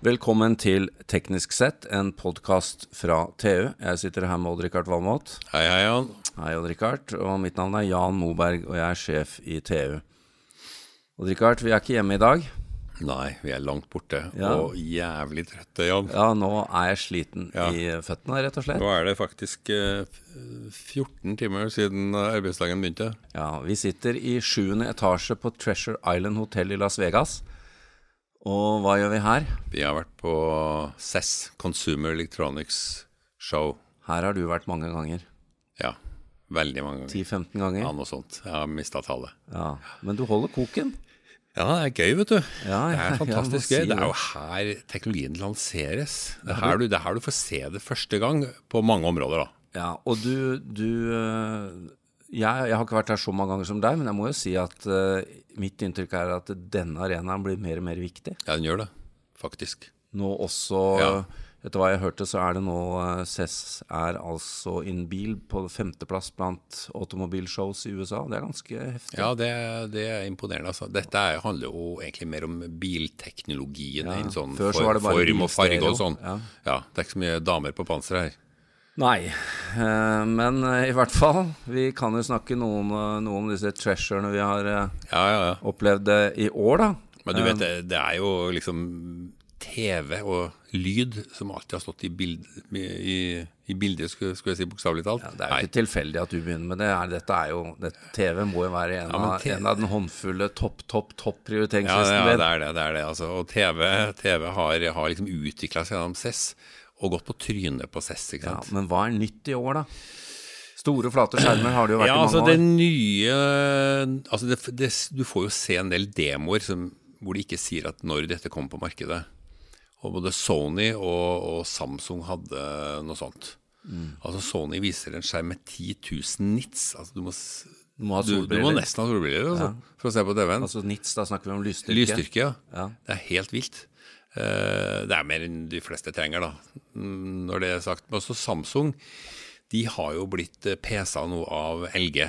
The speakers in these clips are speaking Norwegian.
Velkommen til Teknisk sett, en podkast fra TU. Jeg sitter her med Odd-Rikard Valmot. Hei, hei, Jan. Hei, Odd-Rikard. Og mitt navn er Jan Moberg, og jeg er sjef i TU. Odd-Rikard, vi er ikke hjemme i dag. Nei, vi er langt borte Ja. og jævlig trøtte, Jan. Ja, nå er jeg sliten Ja. i føttene, rett og slett. Nå er det faktisk eh, 14 timer siden arbeidsdagen begynte. Ja, Vi sitter i sjuende etasje på Treasure Island Hotel i Las Vegas. Og hva gjør vi her? Vi har vært på CESS, Consumer Electronics Show. Her har du vært mange ganger. Ja, veldig mange ganger. 10-15 ganger. Ja, noe sånt. Jeg har mista tallet. Ja. Men du holder koken. Ja, det er gøy, vet du. Ja, det er fantastisk ja, gøy. si Det er jo her teknologien lanseres. Det er her du, det er her du får se det første gang på mange områder, da. Ja, og du, du øh, jeg, jeg har ikke vært her så mange ganger som deg, men jeg må jo si at uh, mitt inntrykk er at denne arenaen blir mer og mer viktig. Ja, den gjør det, faktisk. Nå også Ja. Etter hva jeg hørte, så er det nå øh, CES er altså in bil på femteplass blant automobilshows i USA. Det er ganske heftig. Ja, det, det er imponerende. Altså. Dette er, handler jo egentlig mer om bilteknologien Ja, enn sånn før så for, form og farge og sånn. Ja. Ja. Det er ikke så mye damer på panseret her. Nei, øh, men øh, i hvert fall. Vi kan jo snakke noe om, øh, noe om disse treasurene vi har Ja, ja, ja. opplevd i år, da. Men du vet, det, er jo liksom TV og lyd som alltid har stått i, bild, i, i bildet, skulle, skulle jeg si bokstavelig talt. Det er jo ikke tilfeldig at du begynner med det. Dette er jo, det, TV må jo være en, av, en av den håndfulle topp, topp, topp prioriteringslisten ja, det er det. det, er det altså. Og TV, TV har, har liksom utvikla seg gjennom CES og gått på trynet på CES. ikke Ja, men hva er nytt i år, da? Store, flate skjermer har det jo vært Ja, i altså mange det år. nye altså det, det, Du får jo se en del demoer som, hvor de ikke sier at når dette kommer på markedet. Og både Sony og, og Samsung hadde noe sånt. Mm. Altså Sony viser en skjerm med 10 000 nits. Altså du må, Du må du, du må nesten ha solbriller altså, for å se på TV-en. Altså nits, da snakker vi om lysstyrke. Lysstyrke, ja. Ja. Det er helt vilt. Eh, det er mer enn de fleste trenger, da, mm, når det er sagt. Men også Samsung de har jo blitt pesa PC-a nå av LG,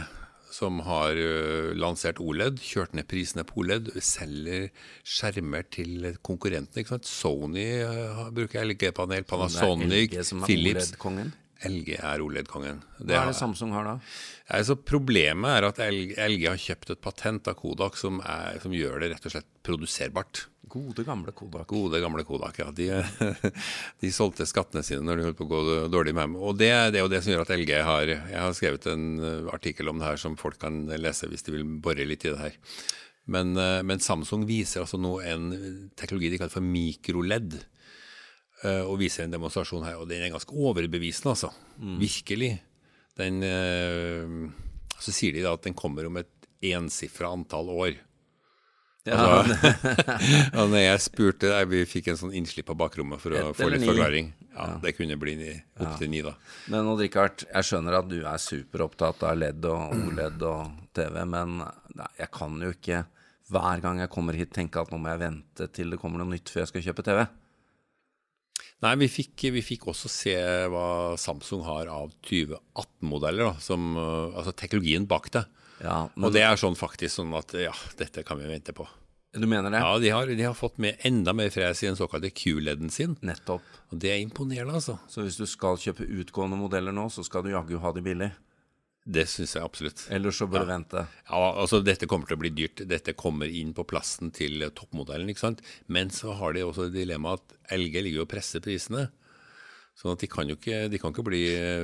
som har eh, lansert OLED, kjørt ned prisene på OLED, selger skjermer til konkurrentene. Sony eh, bruker LG-panel, Panasonic, Philips. LG er OLED-kongen. Hva er det Samsung har da? Altså, problemet er at LG, har kjøpt et patent av Kodak som, er, som gjør det rett og slett produserbart. Gode, gamle Kodak. Gode, gamle Kodak, ja. De, de solgte skattene sine når de holdt på å gå dårlig med dem. Og det, det er jo det som gjør at LG har Jeg har skrevet en uh, artikkel om det her som folk kan lese hvis de vil bore litt i det her. Men, uh, men Samsung viser altså nå en teknologi de kaller for mikroledd. Uh, Og viser en demonstrasjon her, og den er ganske overbevisende, altså. Virkelig. Den uh, Så sier de da at den kommer om et ensifra antall år. Ja, Ja, når jeg spurte nei, Vi fikk en sånn innslipp på bakrommet for å få litt forklaring. Ja, Det kunne bli opptil opp til ni, da. Men Odd Rikard, jeg skjønner at du er superopptatt av LED og OLED og TV, men nei, jeg kan jo ikke hver gang jeg kommer hit tenke at nå må jeg vente til det kommer noe nytt før jeg skal kjøpe TV. Nei, vi fikk, vi fikk også se hva Samsung har av 2018-modeller, da, som, uh, altså teknologien bak det. Ja, Og det er sånn faktisk sånn at ja, dette kan vi vente på. du mener det? Ja, de har, de har fått med enda mer fres i den såkalte Q-ledden sin. Nettopp. Og det er imponerende, altså. Så hvis du skal kjøpe utgående modeller nå, så skal du jaggu ha de billig. Det syns jeg absolutt. Ellers så bør du vente. Ja, altså Dette kommer til å bli dyrt. Dette kommer inn på plassen til toppmodellen. ikke sant? Men så har de også dilemmaet at LG ligger og presser prisene. Sånn at de kan jo ikke, de kan ikke bli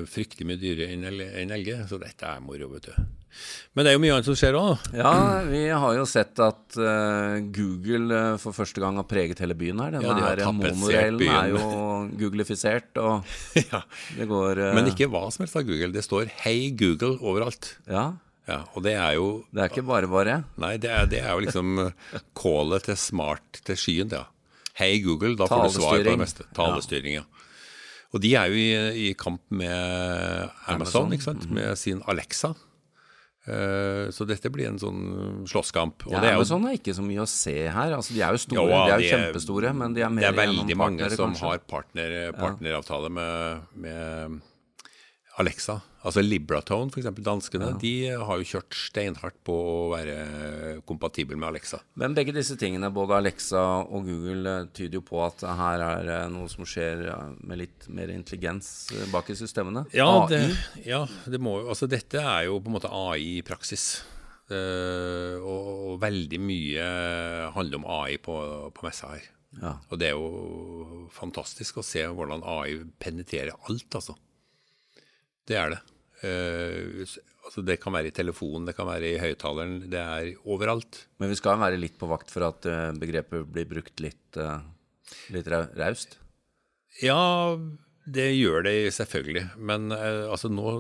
fryktelig mye dyrere enn LG. Så dette er moro, vet du. Men det er jo mye annet som skjer òg. Ja, vi har jo sett at uh, Google eh, for første gang har preget hele byen her. Denne Ja, de monorailen er jo googlifisert, og ja. det går uh... Men ikke hva som helst av Google. Det står 'Hei Google' overalt. Ja, Ja, Og det er jo det er ikke bare bare. Nei, det er, det er jo liksom callet til smart til skyen, ja. Hei Google, da får du svar på det meste. Talestyring, ja. Og de er jo i, i kamp med Amazon, Amazon, sant? med sin Alexa. Eh, så dette blir en sånn slåsskamp. Og Ja, det er jo Amazon er ikke så mye å se her. Altså, de er jo store, Jo, de er jo kjempestore, men de er mer det er veldig mange som har partner, partneravtale med, med Alexa. Altså Libratone, f.eks. danskene, de har jo kjørt steinhardt på å være kompatibel med Alexa. Men begge disse tingene, både Alexa og Google, eh, tyder jo på at her er noe som skjer eh, med litt mer intelligens eh, bak i systemene. Ja, det, ja det må, altså dette er jo på en måte AI i praksis. Uh, og, og veldig mye handler om AI på, på messa her. Ja. Og det er jo fantastisk å se hvordan AI penetrerer alt, altså. Det er det. Uh, altså det kan være i telefonen, det kan være i høyttaleren, det er overalt. Men vi skal være litt på vakt for at eh, begrepet blir brukt litt, uh, litt raust. Ja, det gjør det selvfølgelig. Men uh, altså nå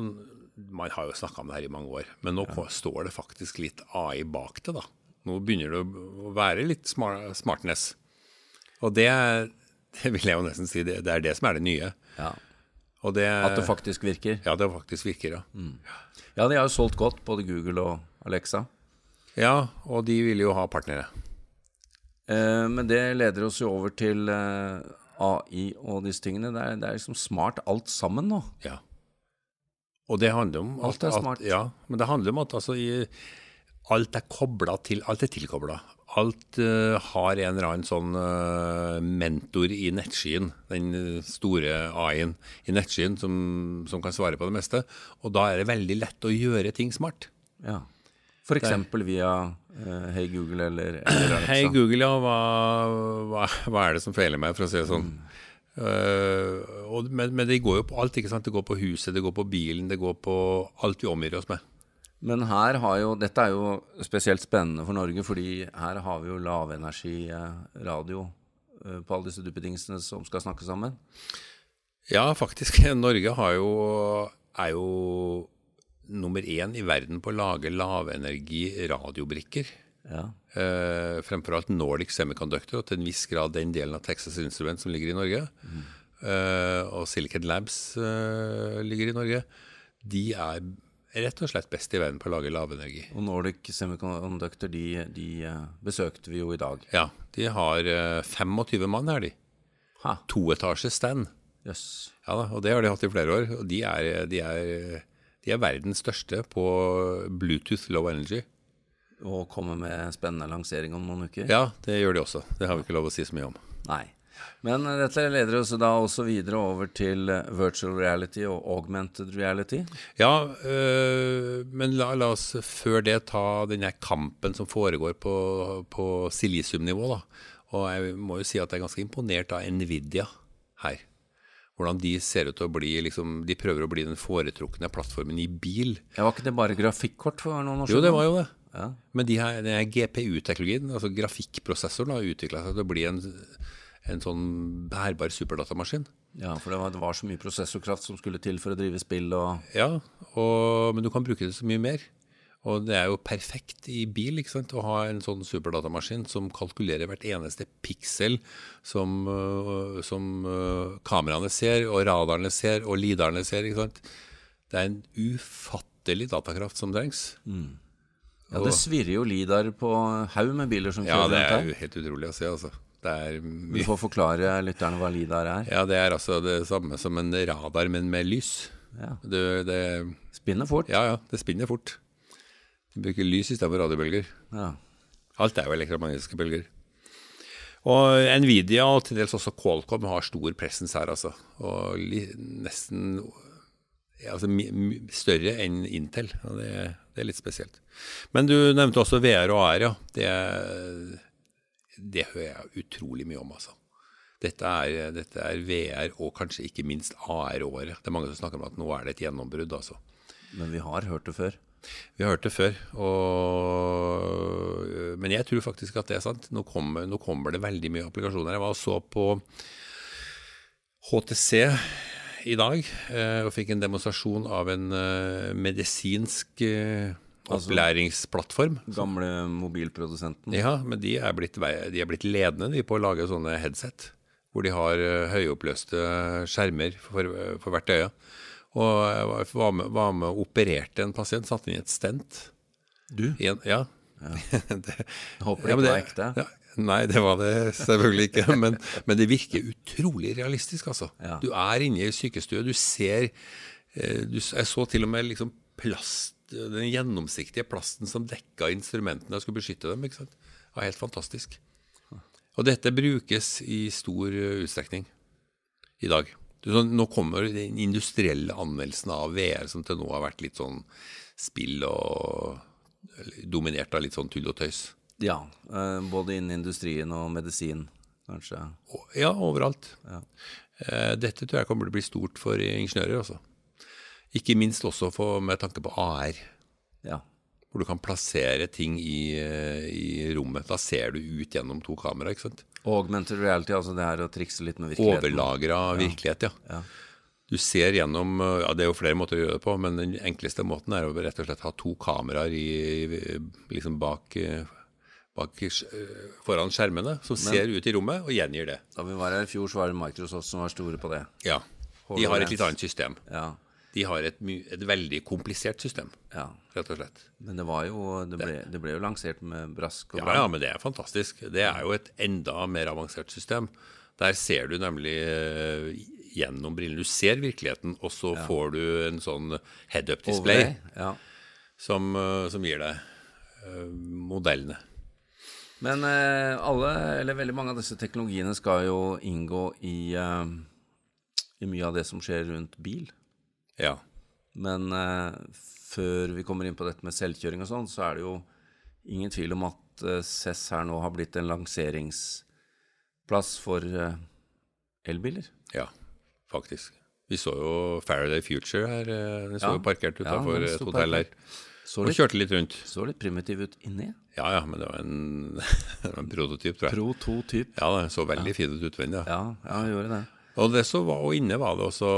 Man har jo snakka om det her i mange år, men nå ja. står det faktisk litt AI bak det, da. Nå begynner det å være litt smar smartness. Og det, det vil jeg jo nesten si, det, det er det som er det nye. Ja. Det, At det faktisk virker. ja, det faktisk virker, ja. Ja, de har jo solgt godt, både Google og Alexa. Ja, og de vil jo ha partnere. Eh, men det leder oss jo over til eh, AI og disse tingene. Det er, det er liksom smart alt sammen nå. Ja. Og det handler om Alt er smart. At, ja, men det handler om at altså, i, alt er kobla til Alt er tilkobla. Alt uh, har en eller annen sånn uh, mentor i nettskyen, den eh, store AI-en i nettskyen som, som kan svare på det meste. Og da er det veldig lett å gjøre ting smart. Ja. For eksempel via uh, Hei Google eller, eller. Hei Google, ja, hva, hva, hva er det som feiler meg, for å si det sånn? Eh, og, men, men det går jo på alt, ikke sant? Det går på huset, det går på bilen, det går på alt vi omgir oss med. Men her har jo, dette er jo spesielt spennende for Norge, fordi her har vi jo lavenergi eh, radio eh, på alle disse duppedingsene som skal snakke sammen. Ja, faktisk. Norge har jo, er jo nummer én i verden på å lage lavenergi radiobrikker. Ja. Eh, fremfor alt Nordic Semiconductor, og til en viss grad den delen av Texas Instrument som ligger i Norge. Eh, og Silicon Labs eh, ligger i Norge. De er rett og slett best i verden på å lage lavenergi. Og Nordic Semiconductor, de, de eh, besøkte vi jo i dag. Ja, de har eh, 25 mann her, de. Ha, Toetasjes stand. Yes. Ja og det har de hatt i flere år. Og de er, de er, de er verdens største på Bluetooth low energy. Og komme med spennende lansering om noen uker. Ja, det gjør de også. Det har vi ikke lov å si så mye om. Nei. Men dette leder oss da også videre over til eh, virtual reality og augmented reality. Ja, øh, men la, la oss før det ta denne kampen som foregår på, på silisiumnivå, da. Og jeg må jo si at jeg er ganske imponert av Nvidia her. Hvordan de ser ut til å bli liksom, De prøver å bli den foretrukne plattformen i bil. Ja, var ikke det bare grafikkort for noen år Jo, det var jo det. Ja. Men de her, denne GPU-teknologien, altså grafikkprosessoren, har utvikla seg til å bli en, en sånn bærbar superdatamaskin. Ja, for det var, det var så mye prosessorkraft som skulle til for å drive spill og Ja, og, men du kan bruke det så mye mer. Og det er jo perfekt i bil ikke sant? å ha en sånn superdatamaskin som kalkulerer hvert eneste piksel som, øh, som øh, kameraene ser, og radarene ser, og liderne ser. ikke sant? Det er en ufattelig datakraft som trengs. Ja, det svirrer jo lidar på haug med biler som Ja, det er jo helt utrolig å se, altså. Er Du får forklare lytterne hva lidar er. Ja, det er altså det samme som en radar, men med lys. Ja. Det, det, Spinner fort. ja, ja, det spinner fort. Du bruker lys istedenfor radiobølger. Ja. Alt er jo elektromagnetiske bølger. Og Nvidia og til dels også Qualcomm har stor presens her, altså. Og nesten ja, altså, større enn Intel. Og det, det er litt spesielt. Men du nevnte også VR og AR, ja. Det, det hører jeg utrolig mye om, altså. Dette er, dette er VR og kanskje ikke minst AR-året. Det er mange som snakker om at nå er det et gjennombrudd, altså. Men vi har hørt det før. Vi har hørt det før, og, men jeg tror faktisk at det er sant. Nå kommer, nå kommer det veldig mye applikasjoner. Jeg var og så på HTC i dag eh, og fikk en demonstrasjon av en eh, medisinsk eh, opplæringsplattform. Gamle mobilprodusenten. Ja, men de er blitt, de er blitt ledende de på å lage sånne headset. Hvor de har eh, høyoppløste skjermer for, for hvert øye. Og jeg var- med, var med og opererte en pasient, satte inn i et stent. Du? En, ja. det, Jeg håper det ja, men ikke var ekte. Ja, nei, det var det selvfølgelig ikke. Men, men det virker utrolig realistisk, altså. Ja. Du er inne i sykestue, du ser eh, du, Jeg så til og med liksom plast, den gjennomsiktige plasten som dekka instrumentene og skulle beskytte dem. ikke sant? Var helt fantastisk. Og dette brukes i stor eh, utstrekning i dag. Nå kommer den industrielle anvendelsen av VR, som til nå har vært litt sånn spill og dominert av litt sånn tull og tøys. Ja, eh, både innen industrien og medisin, kanskje. Ja, overalt. Ja. Eh, dette tror jeg kommer til å bli stort for ingeniører også. Ikke minst også for, med tanke på AR. Ja. Hvor du kan plassere ting i, eh, i rommet. Da ser du ut gjennom to kamera. ikke sant? Augmented reality, altså det her å trikse litt med virkeligheten. Overlagra virkelighet, ja. ja. Du ser gjennom ja Det er jo flere måter å gjøre det på, men den enkleste måten er å rett og slett ha to kameraer i, liksom bak, bak foran skjermene som men, ser ut i rommet og gjengir det. Da vi var her i fjor, så var det Microsoft som var store på det. Ja. De har et litt annet system. Ja. De har et, et, veldig komplisert system, ja. rett og slett. Men det var jo Det ble, det ble jo lansert med brask og bram. Ja, ja, men det er fantastisk. Det er jo et enda mer avansert system. Der ser du nemlig gjennom brillene. Du ser virkeligheten, og så ja. får du en sånn head-up-display ja. som, som, gir deg uh, modellene. Men uh, alle, eller veldig mange av disse teknologiene skal jo inngå i, uh, i mye av det som skjer rundt bil. Ja. Men før vi kommer inn på dette med selvkjøring og sånn, så er det jo ingen tvil om at CES her nå har blitt en lanseringsplass for elbiler. Ja faktisk. Vi så jo Faraday Future her. Eh, den så jo parkert utafor ja, et hotell her. og kjørte litt rundt. Så litt primitiv ut inni. Ja, ja, men det var en, en prototyp, tror jeg. Prototyp. Ja, det så veldig ja. fint ut utvendig. Ja. ja, ja gjorde det. Og, det så var, og inne var det også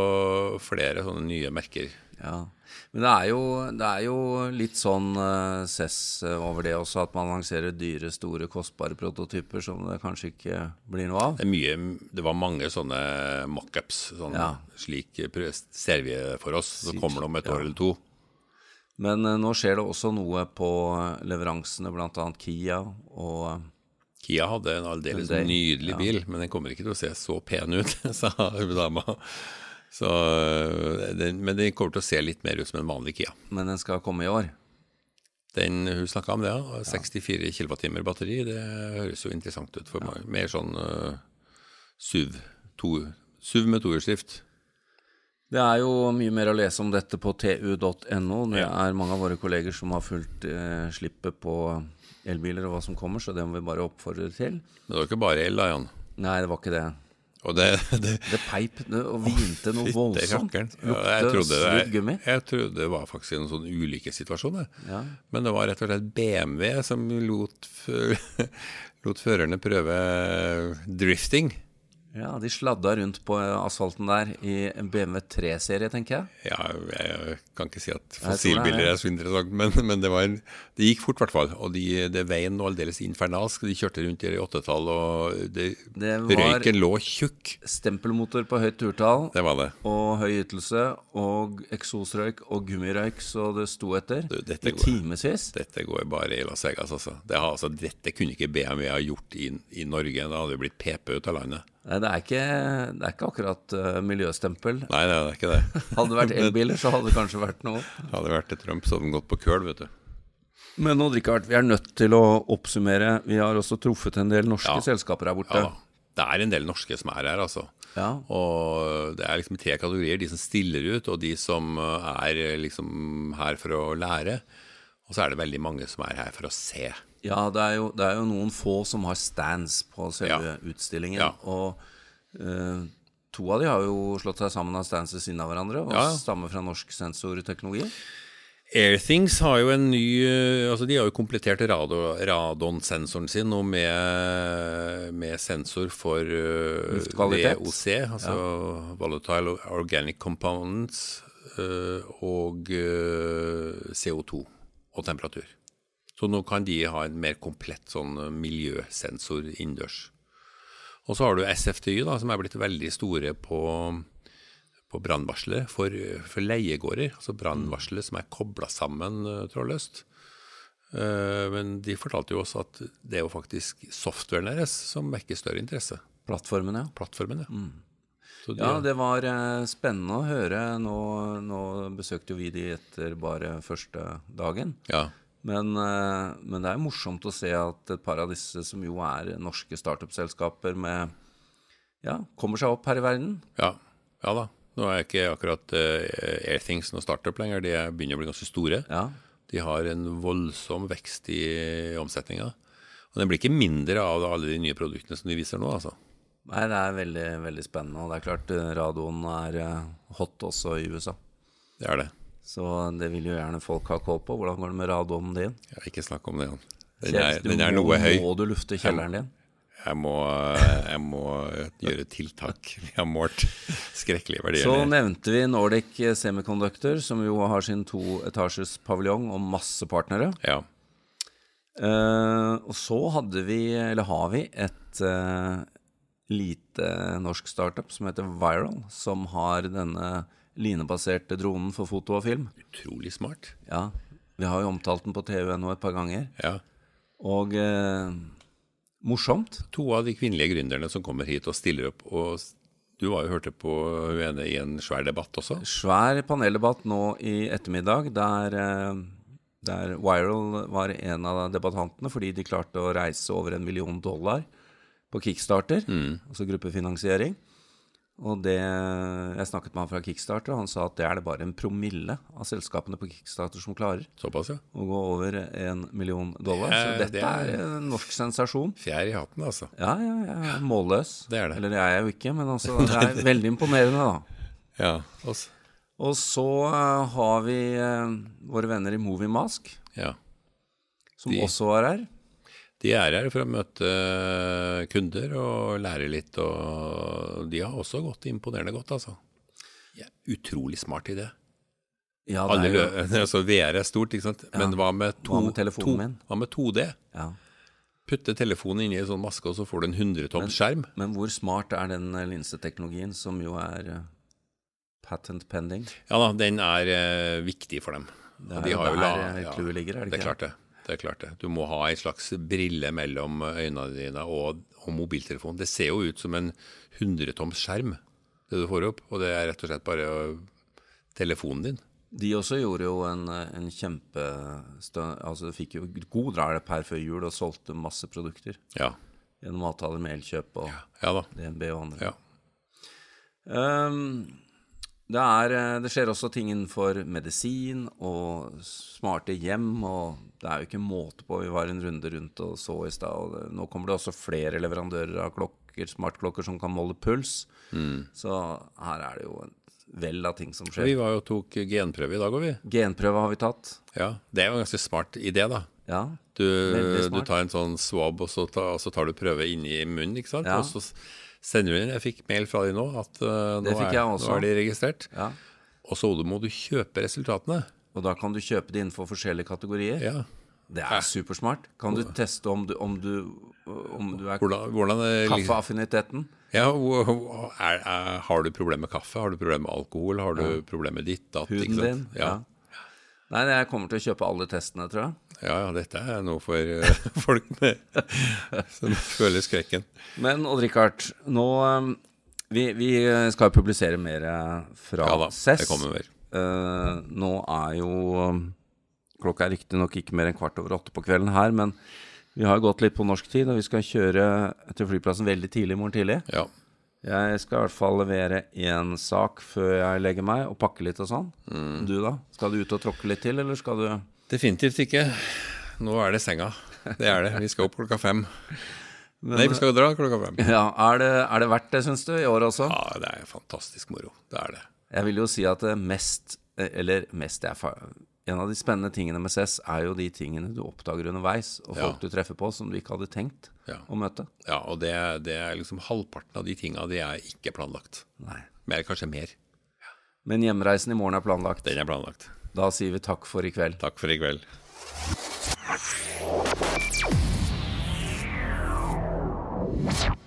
flere sånne nye merker. Ja, Men det er jo, det er jo litt sånn uh, cess over det også, at man lanserer dyre, store, kostbare prototyper som det kanskje ikke blir noe av. Det, er mye, det var mange sånne mockups. Sånn, ja. Slik ser vi for oss. Så kommer det om et år eller to. Men uh, nå skjer det også noe på leveransene, bl.a. Kia og Kia hadde en aldeles nydelig bil, men den kommer ikke til å se så pen ut, sa dama. Så, eh, den, men den kommer til å se litt mer ut som en vanlig Kia. Men den skal komme i år? Den Hun snakka om det, ja. 64 kWt batteri. Det høres jo interessant ut for meg. Mer sånn uh, SUV. To, SUV med tohjulsdrift. Det er jo mye mer å lese om dette på tu.no. Det er mange av våre kolleger som har fulgt eh, slippet på elbiler og hva som kommer, så det må vi bare oppfordre til. Men det var ikke bare el, da, Jan? Nei, det var ikke det. Og det, det, det peip og hvinte noe voldsomt. Ja, jeg, trodde det, jeg, jeg trodde det var faktisk en sånn ulykkessituasjon. Ja. Men det var rett og slett BMW som lot, lot førerne prøve drifting. Ja, de sladda rundt på asfalten der i en BMW 3-serie, tenker jeg. Ja, jeg kan ikke si at fossilbiler er så interessant, men, men det, var, det, gikk fort, i hvert fall. Og de, det veien var aldeles infernalsk. De kjørte rundt i åttetall, og det, det røyken lå tjukk. Stempelmotor på høyt turtall, det var det. og høy ytelse, og eksosrøyk og gummirøyk, så det sto etter du, i timevis. Dette går bare i Las Vegas, altså. Det, altså. Dette kunne ikke BMW ha gjort i, i Norge. Det hadde blitt PP ut av landet. Det er ikke, det er ikke akkurat uh, miljøstempel. Nei, det er ikke det. hadde det vært elbiler, så hadde det kanskje vært noe. Hadde det vært et Trump, så hadde den gått på køl, vet du. Men Odd Rikard, vi er nødt til å oppsummere. Vi har også truffet en del norske ja. selskaper her borte. Ja, det er en del norske som er her, altså. Ja. Og det er liksom tre kategorier. De som stiller ut, og de som eh, er liksom her for å lære. Og så er det veldig mange som er her for å se. Ja, det er, jo, det er jo, noen få som har stands på selve ja. utstillingen. Ja. Og eh, to av de har jo slått seg sammen av stands ved siden av hverandre og ja. stammer fra norsk sensorteknologi. Airthings har jo en ny eh, altså De har jo komplettert radonsensoren sin nå med, med, sensor for eh, VOC, altså ja. Volatile Organic Components, uh, og uh, CO2 og temperatur. Så nå kan de ha en mer komplett sånn eh, miljøsensor innendørs. Og så har du SFTY, da, som er blitt veldig store på, på brannvarselet for, for, leiegårder. Altså brannvarselet som er kobla sammen uh, trådløst. Uh, men de fortalte jo også at det er jo faktisk softwaren deres som vekker større interesse. Plattformen, ja. Plattformen, ja. Mm. Så de, Ja, det var eh, spennende å høre. Nå, nå besøkte jo vi de etter bare første dagen. ja. Men, eh, men det er jo morsomt å se at et par av disse, som jo er norske startup-selskaper med Ja, kommer seg opp her i verden. Ja, ja da. Nå er ikke akkurat uh, Airthings noe startup lenger. De er- begynner å bli ganske store. Ja. De har en voldsom vekst i omsetninga. Og den blir ikke mindre av alle de nye produktene som de viser nå, altså. Nei, det er veldig, veldig spennende. Og det er klart eh, radioen er eh, hot også i USA. Det er det. Så det vil jo gjerne folk ha kål på. Hvordan går det med radioen din? Har ikke snakk om det, Jan. Den er, du den er må, noe høy. Må du lufte kjelleren din? Jeg må, jeg må gjøre tiltak. Vi har målt skrekkelige verdier. Så nevnte vi Nordic Semiconductor, som jo har sin toetasjes paviljong og masse partnere. Ja. Uh, og så hadde vi, eller har vi, et uh, lite norsk startup som heter Viral, som har denne linebaserte dronen for foto og film. Utrolig smart. Ja, vi har jo omtalt den på TV nå et par ganger. Ja. Og eh, morsomt. To av de kvinnelige gründerne som kommer hit og stiller opp. og Du var jo hørte på hun ene i en svær debatt også. Svær paneldebatt nå i ettermiddag der, eh, der Viral var en av debattantene fordi de klarte å reise over en million dollar på Kickstarter, altså gruppefinansiering. Og det, Jeg snakket med han fra Kickstarter, og han sa at det er det bare en promille av selskapene på Kickstarter som klarer Såpass, ja. å gå over en million dollar. Så Eh, dette det er- er en norsk sensasjon. Fjær i hatten, altså. Ja, ja, ja, målløs. Det er det. Eller det er jeg jo ikke, men altså, det er veldig imponerende, da. Ja. også. Og så eh, har vi eh, våre venner i Movie Mask, ja. som De- også var her. De er her for å møte eh, kunder og lære litt, og de har også gått imponerende godt, altså. Ja, utrolig smart idé. Ja, det er jo... Alle, altså VR er stort, ikke sant? men hva med, to, Hva med telefonen to, min? Hva med 2D? ja. Putte telefonen inni en sånn maske, og så får du en 100-toms skjerm. Men hvor smart er den eh, linseteknologien, som jo er eh, patent pending? Ja da, den er viktig for dem. Det er de jo har jo der la- ja, ligger, er det ikke? Det er klart det. Det er klart det. Du må ha en slags brille mellom øynene dine og, og mobiltelefonen. Det ser jo ut som en 100-toms skjerm, det du får opp. Og det er rett og slett bare telefonen din. De også gjorde jo en, en kjempe... Altså, de fikk jo god drahjelp her før jul og solgte masse produkter Ja. gjennom avtaler med Elkjøp og Ja da. DNB og andre. Ja. Det, er, eh, det skjer også ting innenfor medisin og smarte hjem, og det er jo ikke måte på. Vi var en runde rundt og så i stad, nå kommer det også flere leverandører av klokker, smartklokker som kan måle puls. Så her er det jo en vell av ting som skjer. Vi var jo tok genprøve i dag òg, vi. Genprøve har vi tatt. Ja. Det er jo en ganske smart idé, da. Ja. Du, Veldig smart. du tar en sånn swab, og så, tar, og så tar du prøve inni munnen, ikke sant. Ja. Og så sender du inn. Jeg fikk mail fra de nå at uh, nå, er, nå er de registrert. ja. Og så må du kjøpe resultatene. Og da kan du kjøpe det innenfor forskjellige kategorier. Ja. Det er supersmart. Kan du teste om du, om du, om du er Hvordan, hvordan er, kaffeaffiniteten? Ja, er, Har du problemer med kaffe? Har du problemer med alkohol? Har du problemer med ditt, datt? Huden din? Ja. Ja. Nei, jeg kommer til å kjøpe alle testene, tror jeg. ja, ja, dette er noe for eh, folk med, som føler skrekken. Men Odd-Rikard, nå um, vi, vi skal jo publisere mer eh, fra Ja da, CES. det kommer mer. Uh, nå er jo um, Klokka er riktignok ikke mer enn kvart over åtte på kvelden her, men vi har gått litt på norsk tid, og vi skal kjøre til flyplassen veldig tidlig i morgen tidlig. Ja. Jeg skal i hvert fall levere én sak før jeg legger meg, og pakke litt og sånn. Mm. Du, da? Skal du ut og tråkke litt til, eller skal du Definitivt ikke. Nå er det senga. Det er det. Vi skal opp klokka fem. Nei, vi skal dra klokka fem. Ja, Er det, er det verdt det, syns du, i år også? Ja, det er fantastisk moro. Det er det. Jeg vil jo si at det mest, eller mest er En av de spennende tingene med CES er jo de tingene du oppdager underveis, og folk Ja. du treffer på som du ikke hadde tenkt ja. å møte. Ja, og det, det, er liksom halvparten av de tinga de er ikke planlagt. Nei. Mer, kanskje mer. Men hjemreisen i morgen er planlagt? Den er planlagt. Da sier vi takk for i kveld. Takk for i kveld. You.